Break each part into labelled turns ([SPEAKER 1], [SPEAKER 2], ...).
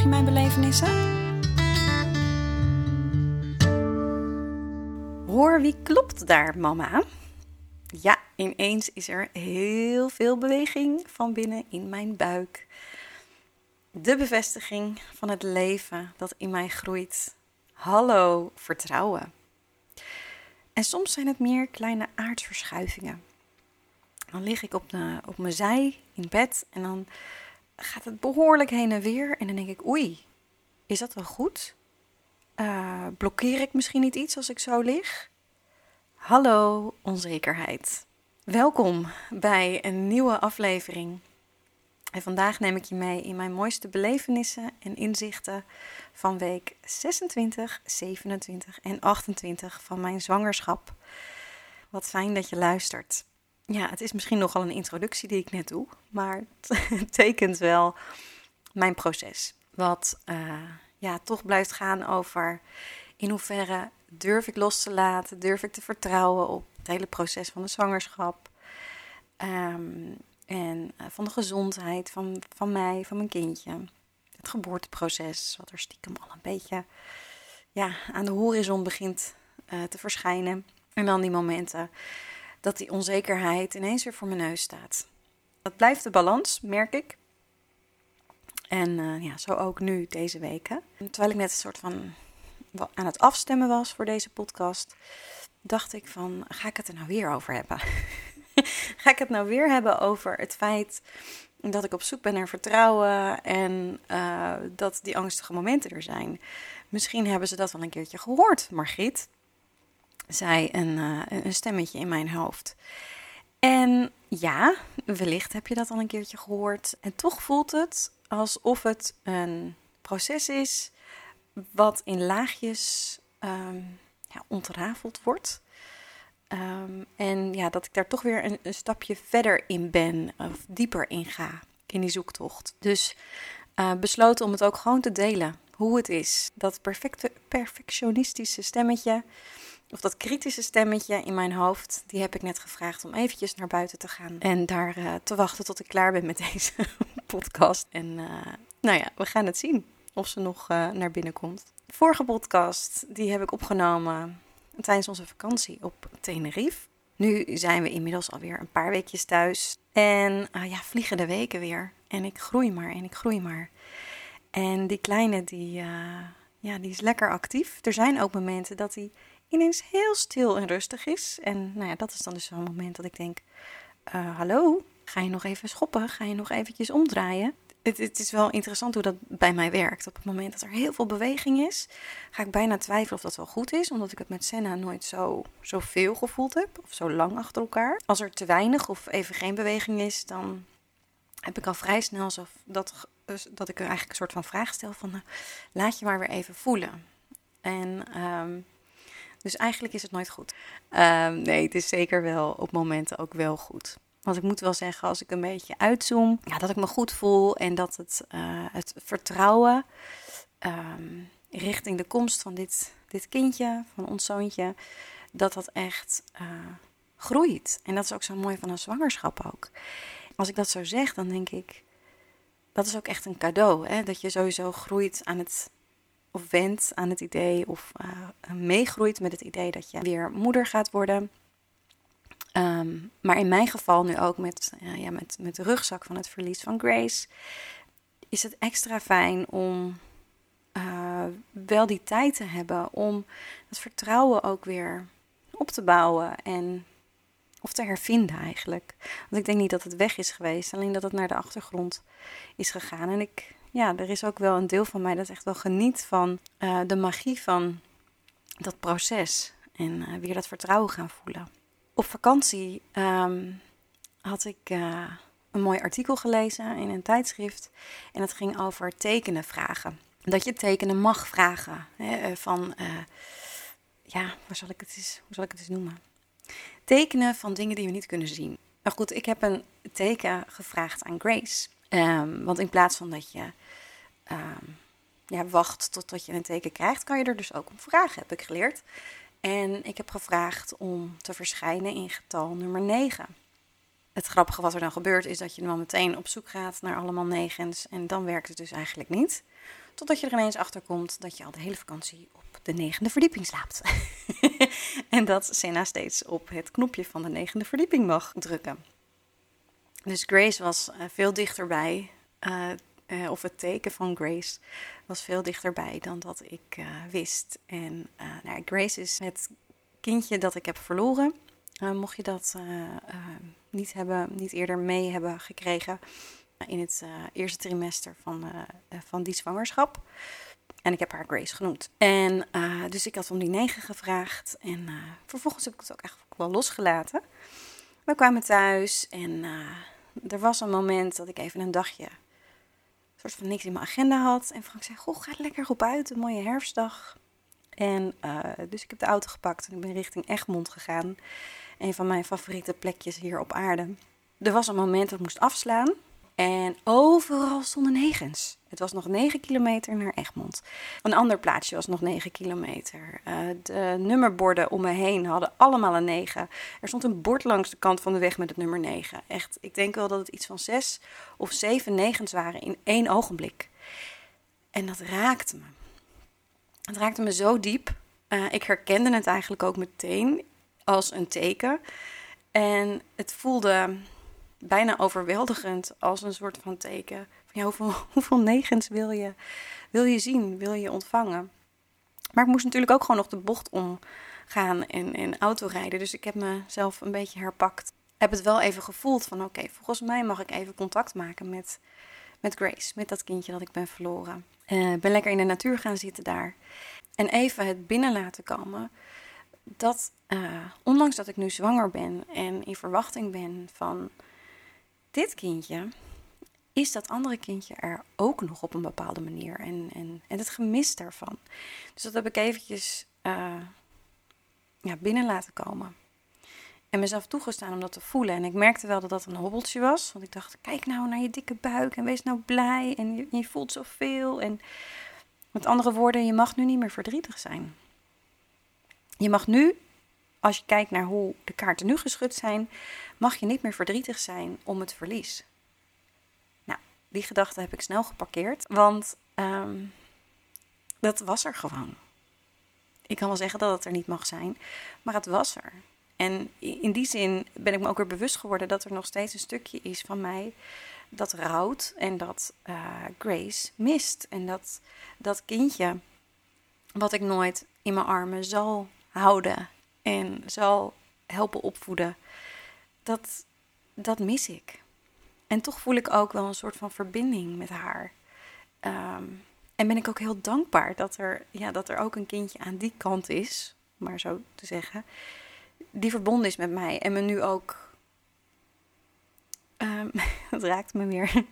[SPEAKER 1] Volg mijn belevenissen? Hoor, wie klopt daar, mama? Ja, ineens is er heel veel beweging van binnen in mijn buik. De bevestiging van het leven dat in mij groeit. Hallo, vertrouwen. En soms zijn het meer kleine aardverschuivingen. Dan lig ik op, de, op mijn zij in bed en dan gaat het behoorlijk heen en weer. En dan denk ik, oei, is dat wel goed? Uh, blokkeer ik misschien niet iets als ik zo lig? Hallo onzekerheid. Welkom bij een nieuwe aflevering. En vandaag neem ik je mee in mijn mooiste belevenissen en inzichten van week 26, 27 en 28 van mijn zwangerschap. Wat fijn dat je luistert. Ja, het is misschien nogal een introductie die ik net doe, maar het tekent wel mijn proces. Wat uh, ja, toch blijft gaan over in hoeverre durf ik los te laten, durf ik te vertrouwen op het hele proces van de zwangerschap. Um, en uh, van de gezondheid van, van mij, van mijn kindje. Het geboorteproces, wat er stiekem al een beetje ja, aan de horizon begint uh, te verschijnen. En dan die momenten dat die onzekerheid ineens weer voor mijn neus staat. Dat blijft de balans, merk ik. En uh, ja, zo ook nu deze weken. Terwijl ik net een soort van aan het afstemmen was voor deze podcast, dacht ik van, ga ik het er nou weer over hebben? ga ik het nou weer hebben over het feit dat ik op zoek ben naar vertrouwen en uh, dat die angstige momenten er zijn? Misschien hebben ze dat wel een keertje gehoord, Margriet, zei een, uh, een stemmetje in mijn hoofd. En ja, wellicht heb je dat al een keertje gehoord. En toch voelt het alsof het een proces is wat in laagjes um, ja, ontrafeld wordt. Um, en ja, dat ik daar toch weer een, stapje verder in ben, of dieper in ga in die zoektocht. Dus uh, besloten om het ook gewoon te delen, hoe het is. Dat perfecte, perfectionistische stemmetje, of dat kritische stemmetje in mijn hoofd, die heb ik net gevraagd om eventjes naar buiten te gaan. En daar uh, te wachten tot ik klaar ben met deze podcast. En uh, nou ja, we gaan het zien of ze nog uh, naar binnen komt. De vorige podcast die heb ik opgenomen tijdens onze vakantie op Tenerife. Nu zijn we inmiddels alweer een paar weekjes thuis. En uh, ja, vliegen de weken weer. En ik groei maar en ik groei maar. En die kleine, die, ja, die is lekker actief. Er zijn ook momenten dat hij ineens heel stil en rustig is. En nou ja, dat is dan dus zo'n moment dat ik denk... hallo, ga je nog even schoppen? Ga je nog eventjes omdraaien? het, het, is wel interessant hoe dat bij mij werkt. Op het moment dat er heel veel beweging is, ga ik bijna twijfelen of dat wel goed is. Omdat ik het met Senna nooit zo, zo veel gevoeld heb. Of zo lang achter elkaar. Als er te weinig of even geen beweging is, dan heb ik al vrij snel zo dat, dus dat ik eigenlijk een soort van vraag stel van... Nou, laat je maar weer even voelen. En... Um, dus eigenlijk is het nooit goed. Um, nee, het is zeker wel op momenten ook wel goed. Want ik moet wel zeggen, als ik een beetje uitzoom, ja, dat ik me goed voel en dat het, uh, het vertrouwen um, richting de komst van dit, dit kindje, van ons zoontje, dat dat echt uh, groeit. En dat is ook zo mooi van een zwangerschap ook. Als ik dat zo zeg, dan denk ik, dat is ook echt een cadeau. Hè? Dat je sowieso groeit aan het, of wendt aan het idee, of uh, meegroeit met het idee dat je weer moeder gaat worden. Um, maar in mijn geval nu ook met, ja, met, met de rugzak van het verlies van Grace, is het extra fijn om uh, wel die tijd te hebben om het vertrouwen ook weer op te bouwen en of te hervinden eigenlijk. Want ik denk niet dat het weg is geweest, alleen dat het naar de achtergrond is gegaan. En ik, ja, er is ook wel een deel van mij dat echt wel geniet van uh, de magie van dat proces en weer dat vertrouwen gaan voelen op vakantie um, had ik uh, een mooi artikel gelezen in een tijdschrift. En het ging over tekenen vragen. Dat je tekenen mag vragen. Hè, eh, van, uh, ja, zal ik het hoe zal ik het eens noemen? Tekenen van dingen die we niet kunnen zien. Maar goed, ik heb een teken gevraagd aan Grace. Um, want in plaats van dat je um, ja, wacht totdat je een teken krijgt, kan je er dus ook om vragen, heb ik geleerd. En ik heb gevraagd om te verschijnen in getal nummer 9. Het grappige wat er dan gebeurt is dat je dan meteen op zoek gaat naar allemaal negens. En dan werkt het dus eigenlijk niet. Totdat je er ineens achter komt dat je al de hele vakantie op de negende verdieping slaapt. en dat Senna steeds op het knopje van de negende verdieping mag drukken. Dus Grace was uh, veel dichterbij. Uh, of het teken van Grace was veel dichterbij dan dat ik wist. En nou, Grace is het kindje dat ik heb verloren. mocht je dat niet, hebben, niet eerder mee hebben gekregen in het eerste trimester van, van die zwangerschap. En ik heb haar Grace genoemd. En dus ik had om die negen gevraagd. En vervolgens heb ik het ook echt wel losgelaten. We kwamen thuis en er was een moment dat ik even een dagje soort van niks in mijn agenda had. En Frank zei, goh, ga lekker op uit, een mooie herfstdag. En uh, dus ik heb de auto gepakt en ik ben richting Egmond gegaan. Een van mijn favoriete plekjes hier op aarde. Er was een moment dat ik moest afslaan. En overal stonden negens. Het was nog 9 kilometer naar Egmond. Een ander plaatsje was nog 9 kilometer. Uh, de nummerborden om me heen hadden allemaal een 9. Er stond een bord langs de kant van de weg met het nummer 9. Echt, ik denk wel dat het iets van 6 of 7 negens waren in één ogenblik. En dat raakte me. Het raakte me zo diep. Uh, ik herkende het eigenlijk ook meteen als een teken. En het voelde bijna overweldigend als een soort van teken. Van, hoeveel, hoeveel negens wil je, wil je zien, wil je ontvangen? Maar ik moest natuurlijk ook gewoon nog de bocht omgaan en, en autorijden. Dus ik heb mezelf een beetje herpakt. Heb het wel even gevoeld van oké, volgens mij mag ik even contact maken met, met Grace, met dat kindje dat ik ben verloren. Uh, ben lekker in de natuur gaan zitten daar. En even het binnen laten komen. Dat uh, ondanks dat ik nu zwanger ben en in verwachting ben van dit kindje is dat andere kindje er ook nog op een bepaalde manier. En, en, en het gemis daarvan. Dus dat heb ik eventjes uh, ja, binnen laten komen. En mezelf toegestaan om dat te voelen. En ik merkte wel dat dat een hobbeltje was. Want ik dacht, kijk nou naar je dikke buik en wees nou blij. En je, je voelt zoveel. En met andere woorden, je mag nu niet meer verdrietig zijn. Je mag nu als je kijkt naar hoe de kaarten nu geschud zijn, mag je niet meer verdrietig zijn om het verlies. Nou, die gedachte heb ik snel geparkeerd, want um, dat was er gewoon. Ik kan wel zeggen dat het er niet mag zijn, maar het was er. En in die zin ben ik me ook weer bewust geworden dat er nog steeds een stukje is van mij dat rouwt en dat uh, Grace mist. En dat dat kindje, wat ik nooit in mijn armen zal houden en zal helpen opvoeden, dat, dat mis ik. En toch voel ik ook wel een soort van verbinding met haar. Um, en ben ik ook heel dankbaar dat er, ja, dat er ook een kindje aan die kant is, maar zo te zeggen, die verbonden is met mij en me nu ook. Um, het raakt me weer.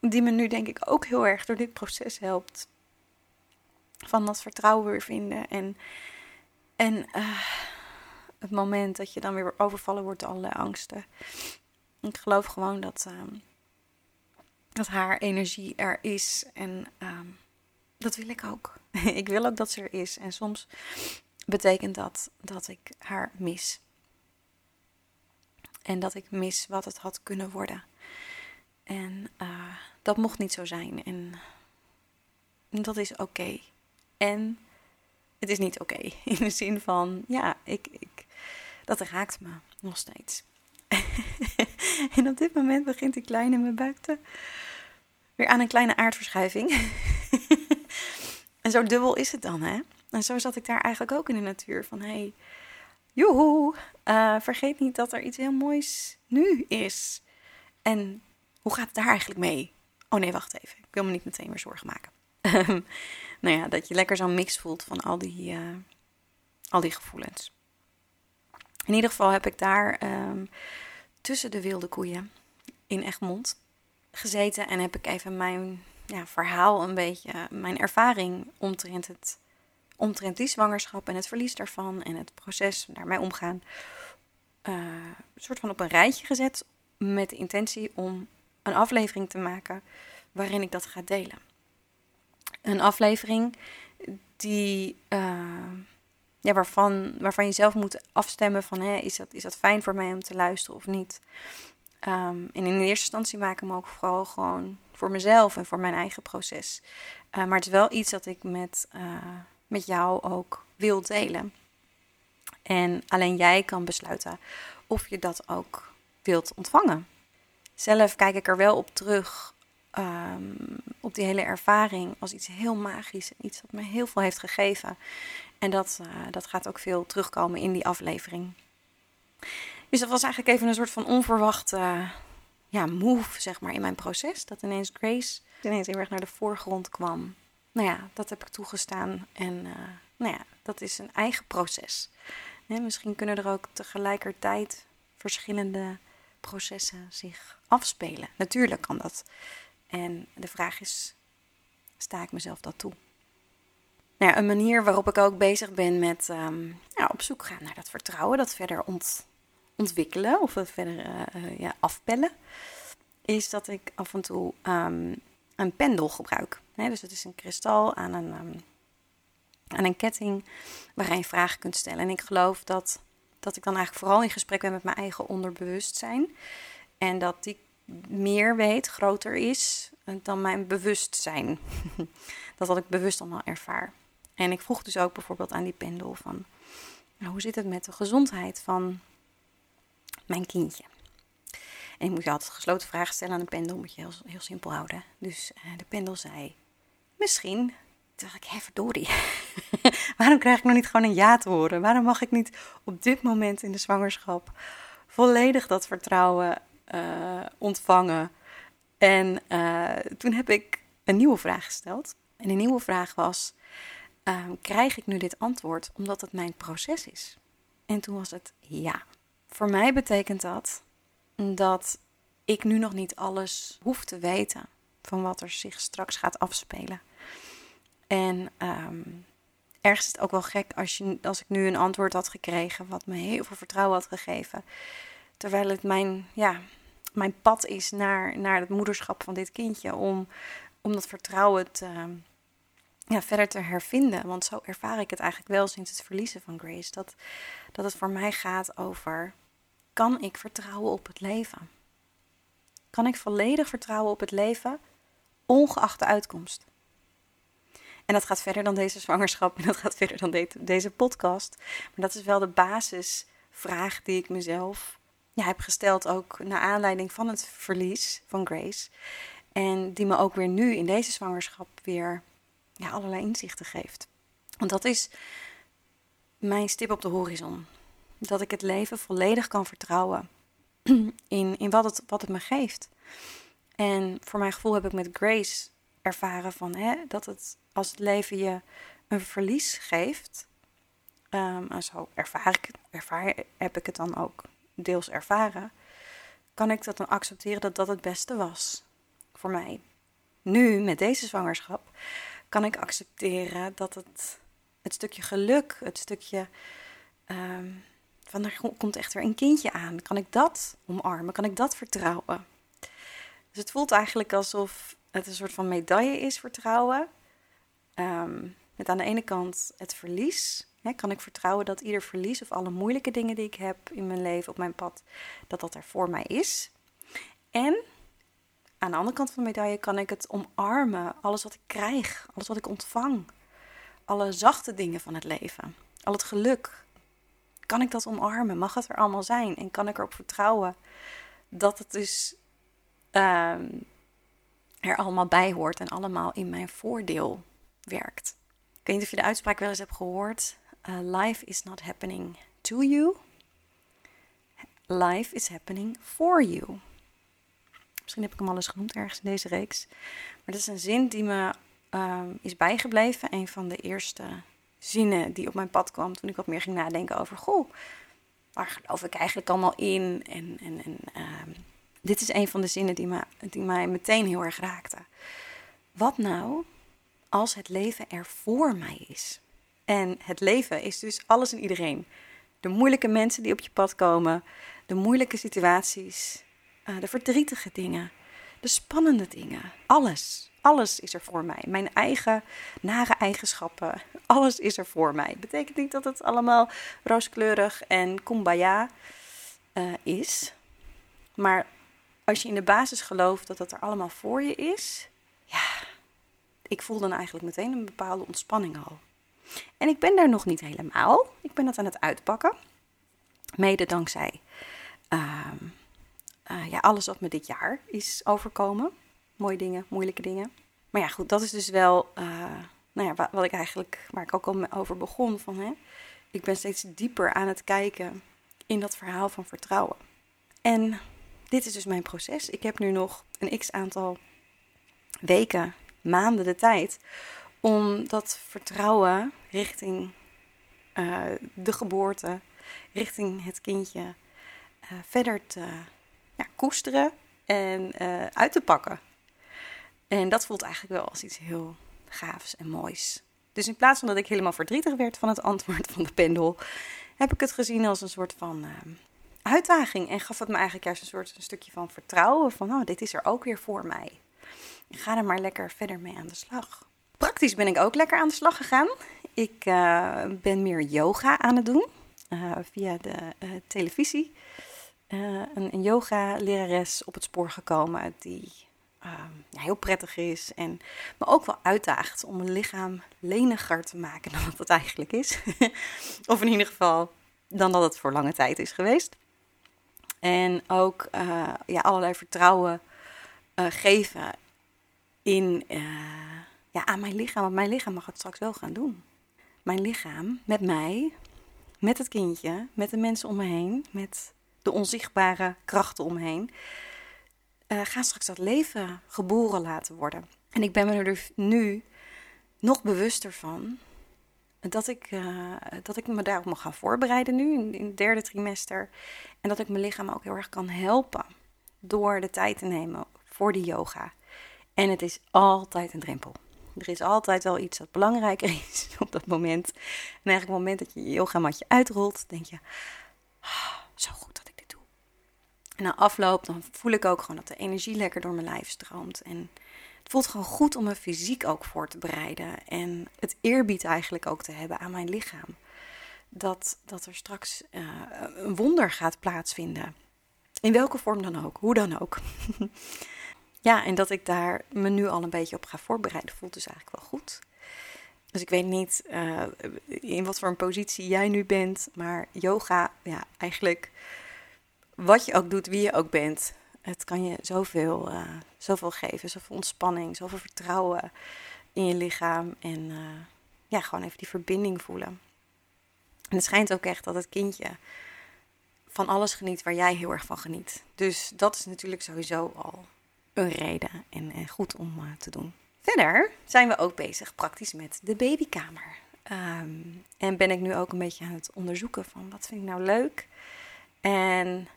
[SPEAKER 1] Die me nu denk ik ook heel erg door dit proces helpt. Van dat vertrouwen weer vinden en en uh, het moment dat je dan weer overvallen wordt door allerlei angsten. Ik geloof gewoon dat, uh, dat haar energie er is. En uh, dat wil ik ook. ik wil ook dat ze er is. En soms betekent dat dat ik haar mis. En dat ik mis wat het had kunnen worden. En uh, dat mocht niet zo zijn. En dat is oké. En het is niet oké. In de zin van, ja, ik, ik, dat raakt me nog steeds. en op dit moment begint die kleine in mijn buik te... weer aan een kleine aardverschuiving. en zo dubbel is het dan, hè? En zo zat ik daar eigenlijk ook in de natuur. Van, hé, hey, joehoe, uh, vergeet niet dat er iets heel moois nu is. En hoe gaat het daar eigenlijk mee? Oh nee, wacht even. Ik wil me niet meteen weer zorgen maken. Nou ja, dat je lekker zo'n mix voelt van al die, uh, al die gevoelens. In ieder geval heb ik daar um, tussen de wilde koeien in Egmond gezeten en heb ik even mijn ja, verhaal, een beetje mijn ervaring omtrent, het, omtrent die zwangerschap en het verlies daarvan en het proces daarmee omgaan, uh, soort van op een rijtje gezet met de intentie om een aflevering te maken waarin ik dat ga delen. Een aflevering die, uh, ja, waarvan, waarvan je zelf moet afstemmen van hè, is, dat, is dat fijn voor mij om te luisteren of niet. Um, en in eerste instantie maak ik hem ook vooral gewoon voor mezelf en voor mijn eigen proces. Uh, maar het is wel iets dat ik met, uh, met jou ook wil delen. En alleen jij kan besluiten of je dat ook wilt ontvangen. Zelf kijk ik er wel op terug, um, op die hele ervaring, als iets heel magisch. Iets dat me heel veel heeft gegeven. En dat, uh, dat gaat ook veel terugkomen in die aflevering. Dus dat was eigenlijk even een soort van onverwachte ja, move, zeg maar, in mijn proces. Dat ineens Grace ineens heel erg naar de voorgrond kwam. Nou ja, dat heb ik toegestaan. En uh, nou ja, dat is een eigen proces. misschien kunnen er ook tegelijkertijd verschillende processen zich afspelen. Natuurlijk kan dat. En de vraag is, sta ik mezelf dat toe? Nou een manier waarop ik ook bezig ben met ja, op zoek gaan naar dat vertrouwen, dat verder ont, ontwikkelen of het verder uh, ja, afpellen, is dat ik af en toe um, een pendel gebruik. dus het is een kristal aan een, um, aan een ketting waarin je vragen kunt stellen. En ik geloof dat, dat ik dan eigenlijk vooral in gesprek ben met mijn eigen onderbewustzijn. En dat die meer weet, groter is dan mijn bewustzijn. dat wat ik bewust allemaal ervaar. En ik vroeg dus ook bijvoorbeeld aan die pendel van... Nou, hoe zit het met de gezondheid van mijn kindje? En je moet je altijd gesloten vragen stellen aan de pendel, moet je heel, heel simpel houden. Dus uh, de pendel zei, misschien. Toen dacht ik, hé verdorie, waarom krijg ik nog niet gewoon een ja te horen? Waarom mag ik niet op dit moment in de zwangerschap volledig dat vertrouwen uh, ontvangen? En uh, toen heb ik een nieuwe vraag gesteld. En de nieuwe vraag was, uh, krijg ik nu dit antwoord omdat het mijn proces is? En toen was het ja. Voor mij betekent dat dat ik nu nog niet alles hoef te weten van wat er zich straks gaat afspelen. En um, ergens is het ook wel gek als, je, als ik nu een antwoord had gekregen wat me heel veel vertrouwen had gegeven. Terwijl het mijn, ja, mijn pad is naar, naar het moederschap van dit kindje. Om, om dat vertrouwen te, ja, verder te hervinden. Want zo ervaar ik het eigenlijk wel sinds het verliezen van Grace. Dat, dat het voor mij gaat over kan ik vertrouwen op het leven? Kan ik volledig vertrouwen op het leven, ongeacht de uitkomst? En dat gaat verder dan deze zwangerschap en dat gaat verder dan de, deze podcast. Maar dat is wel de basisvraag die ik mezelf ja, heb gesteld, ook naar aanleiding van het verlies van Grace. En die me ook weer nu in deze zwangerschap weer ja, allerlei inzichten geeft. Want dat is mijn stip op de horizon dat ik het leven volledig kan vertrouwen in, in wat, het, wat het me geeft. En voor mijn gevoel heb ik met Grace ervaren van hè, dat het als het leven je een verlies geeft. Um, zo ervaar ik, ervaar, heb ik het dan ook deels ervaren. Kan ik dat dan accepteren dat dat het beste was voor mij? Nu, met deze zwangerschap, kan ik accepteren dat het, het stukje geluk, het stukje um, van er komt echt weer een kindje aan. Kan ik dat omarmen? Kan ik dat vertrouwen? Dus het voelt eigenlijk alsof het een soort van medaille is, vertrouwen. Um, met aan de ene kant het verlies. Kan ik vertrouwen dat ieder verlies of alle moeilijke dingen die ik heb in mijn leven, op mijn pad, dat dat er voor mij is. En aan de andere kant van de medaille kan ik het omarmen. Alles wat ik krijg, alles wat ik ontvang. Alle zachte dingen van het leven. Al het geluk, kan ik dat omarmen? Mag het er allemaal zijn? En kan ik erop vertrouwen dat het dus ehm, er allemaal bij hoort en allemaal in mijn voordeel werkt? Ik weet niet of je de uitspraak wel eens hebt gehoord. Uh, life is not happening to you. Life is happening for you. Misschien heb ik hem al eens genoemd ergens in deze reeks. Maar dat is een zin die me um, is bijgebleven. Een van de eerste zinnen die op mijn pad kwam toen ik wat meer ging nadenken over, goh, waar geloof ik eigenlijk allemaal in? En, en, en uh, Dit is een van de zinnen die, me, die mij meteen heel erg raakte. Wat nou als het leven er voor mij is? En het leven is dus alles en iedereen. De moeilijke mensen die op je pad komen, de moeilijke situaties, eh, de verdrietige dingen, de spannende dingen. Alles, alles is er voor mij. Mijn eigen nare eigenschappen, alles is er voor mij. Betekent niet dat het allemaal rooskleurig en kumbaya uh, is. Maar als je in de basis gelooft dat dat er allemaal voor je is, ja, ik voel dan eigenlijk meteen een bepaalde ontspanning al. En ik ben daar nog niet helemaal. Ik ben dat aan het uitpakken. Mede dankzij uh, ja, alles wat me dit jaar is overkomen. Mooie dingen, moeilijke dingen. Maar ja, goed, dat is dus wel uh, nou ja, wat, wat, ik eigenlijk, waar ik ook al over begon. Van, hè, ik ben steeds dieper aan het kijken in dat verhaal van vertrouwen. En dit is dus mijn proces. Ik heb nu nog een x aantal weken, maanden de tijd om dat vertrouwen richting uh, de geboorte, richting het kindje, uh, verder te ja, koesteren en uh, uit te pakken. En dat voelt eigenlijk wel als iets heel gaafs en moois. Dus in plaats van dat ik helemaal verdrietig werd van het antwoord van de pendel, heb ik het gezien als een soort van uitdaging. En gaf het me eigenlijk juist een soort een stukje van vertrouwen. Van, oh, dit is er ook weer voor mij. Ga er maar lekker verder mee aan de slag. Praktisch ben ik ook lekker aan de slag gegaan. Ik uh, ben meer yoga aan het doen. Uh, via de uh, televisie. een, een yoga-lerares op het spoor gekomen die ja, heel prettig is. En me ook wel uitdaagt om mijn lichaam leniger te maken dan wat het eigenlijk is. of in ieder geval dan dat het voor lange tijd is geweest. En ook ja, allerlei vertrouwen geven in, ja, aan mijn lichaam. Want mijn lichaam mag het straks wel gaan doen. Mijn lichaam met mij, met het kindje, met de mensen om me heen, met de onzichtbare krachten om me heen. gaan straks dat leven geboren laten worden. En ik ben me er dus nu nog bewuster van dat ik, uh, dat ik me daarop mag gaan voorbereiden nu in, in, het derde trimester. En dat ik mijn lichaam ook heel erg kan helpen door de tijd te nemen voor die yoga. En het is altijd een drempel. Er is altijd wel iets dat belangrijker is op dat moment. En eigenlijk op het moment dat je je yogamatje uitrolt, denk je, ah, zo goed dat ik dit doe. En na afloop, dan voel ik ook gewoon dat de energie lekker door mijn lijf stroomt. En het voelt gewoon goed om mijn fysiek ook voor te bereiden. En het eerbied eigenlijk ook te hebben aan mijn lichaam. Dat, dat er straks uh, een wonder gaat plaatsvinden. In welke vorm dan ook, hoe dan ook. ja, en dat ik daar me nu al een beetje op ga voorbereiden, voelt dus eigenlijk wel goed. Dus ik weet niet uh, in wat voor een positie jij nu bent, maar yoga, ja, eigenlijk wat je ook doet, wie je ook bent, het kan je zoveel, uh, zoveel geven, zoveel ontspanning, zoveel vertrouwen in je lichaam. En uh, ja, gewoon even die verbinding voelen. En het schijnt ook echt dat het kindje van alles geniet waar jij heel erg van geniet. Dus dat is natuurlijk sowieso al een reden en, en goed om uh, te doen. Verder zijn we ook bezig praktisch met de babykamer. Um, en ben ik nu ook een beetje aan het onderzoeken van wat vind ik nou leuk. En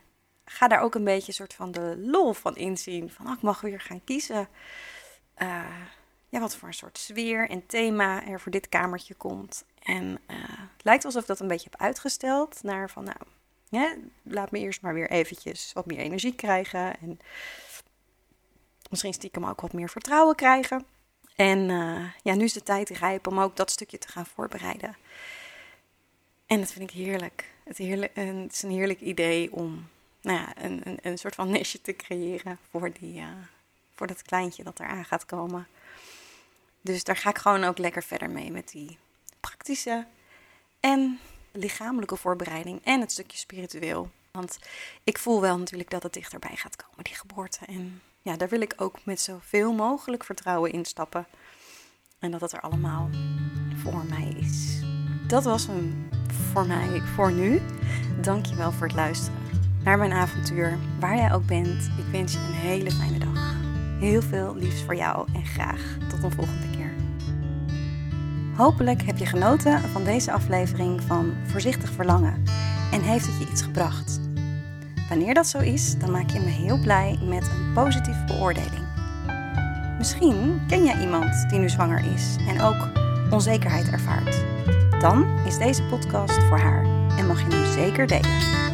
[SPEAKER 1] ga daar ook een beetje een soort van de lol van inzien. Van, oh, ik mag weer gaan kiezen. Uh, ja, wat voor een soort sfeer en thema er voor dit kamertje komt. En uh, het lijkt alsof ik dat een beetje heb uitgesteld. Naar van, nou, ja, laat me eerst maar weer eventjes wat meer energie krijgen. En misschien stiekem ook wat meer vertrouwen krijgen. En uh, ja, nu is de tijd rijp om ook dat stukje te gaan voorbereiden. En dat vind ik heerlijk. Het, heerlijk, het is een heerlijk idee om nou ja, een, een, een soort van nestje te creëren voor, die, uh, voor dat kleintje dat eraan gaat komen. Dus daar ga ik gewoon ook lekker verder mee met die praktische en lichamelijke voorbereiding en het stukje spiritueel. Want ik voel wel natuurlijk dat het dichterbij gaat komen, die geboorte. En ja, daar wil ik ook met zoveel mogelijk vertrouwen in stappen. En dat het er allemaal voor mij is. Dat was hem voor mij voor nu. Dankjewel voor het luisteren naar mijn avontuur, waar jij ook bent. Ik wens je een hele fijne dag. Heel veel liefs voor jou en graag tot een volgende keer. Hopelijk heb je genoten van deze aflevering van Voorzichtig Verlangen en heeft het je iets gebracht. Wanneer dat zo is, dan maak je me heel blij met een positieve beoordeling. Misschien ken jij iemand die nu zwanger is en ook onzekerheid ervaart. Dan is deze podcast voor haar en mag je hem zeker delen.